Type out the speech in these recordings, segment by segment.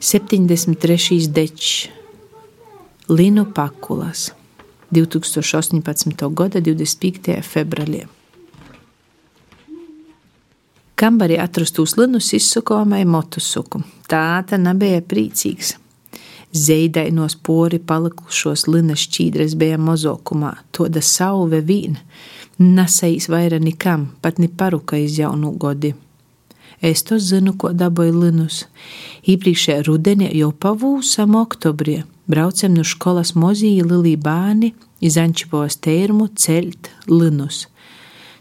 73. dečs Linu Pakulas 2018. gada 25. februārī. Kambarī atrastos linus izsukojamai motosuku. Tāta nebija priecīgs. Zeidainos pori palikušos linas šķīdres bija mozokumā, toda sauve vīna, nesais vaira nikam, pat ni paruka iz jaunu godi. Es to zinu, ko dabūju linus. Iepriekšējā rudenī jau pavūsam oktobrī. Braucam no skolas mozīja lilī bāni, izančipos tērmu celt linus.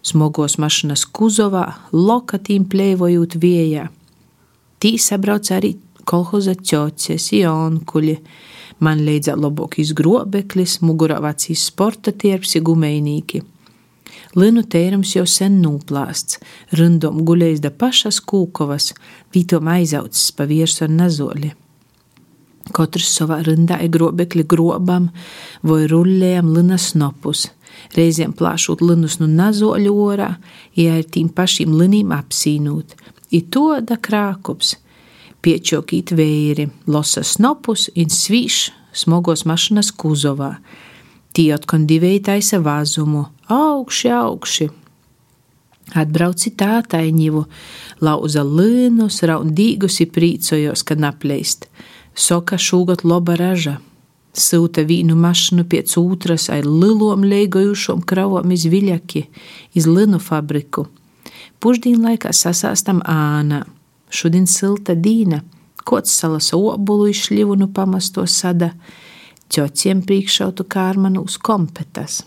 Smogos mašinas kuzovā, lokatīm plēvojot vējā. Tī sabrauc arī kolhoza ķocies, jonkuļi. Man leidzā labāk izgrobeklis, mugurā vecīs sporta tierps, gumejnīki. Linu tērums jau sen nūplāsts, rindom guļējis da pašas kūkovas, vītom aizaucis pa viersu ar nazoļi. Katrs savā rindā ir grobekļi grobam vai rullējam linas snopus, reizēm plāšot linus no nazoļu orā, ja ar tīm pašīm linīm apsīnūt. I to da krākups, piečokīt vēri, losa snopus un svīš smogos mašinas kuzovā, Tī atkal divēji taisa vāzumu, augši, augši. Atbrauci tātaiņivu, lauza līnus, raundīgus i prīcojos, ka napleist. Soka šūgot loba raža. Sūta vīnu mašanu pēc otras ar lilom leigojušom kravom iz viļaki, iz linu fabriku. Pušdīn laikā sasāstam ānā. Šodien silta dīna, kods salas obulu iz šļivunu pamasto sada ķociem priekšautu kārmanu uz kompetas.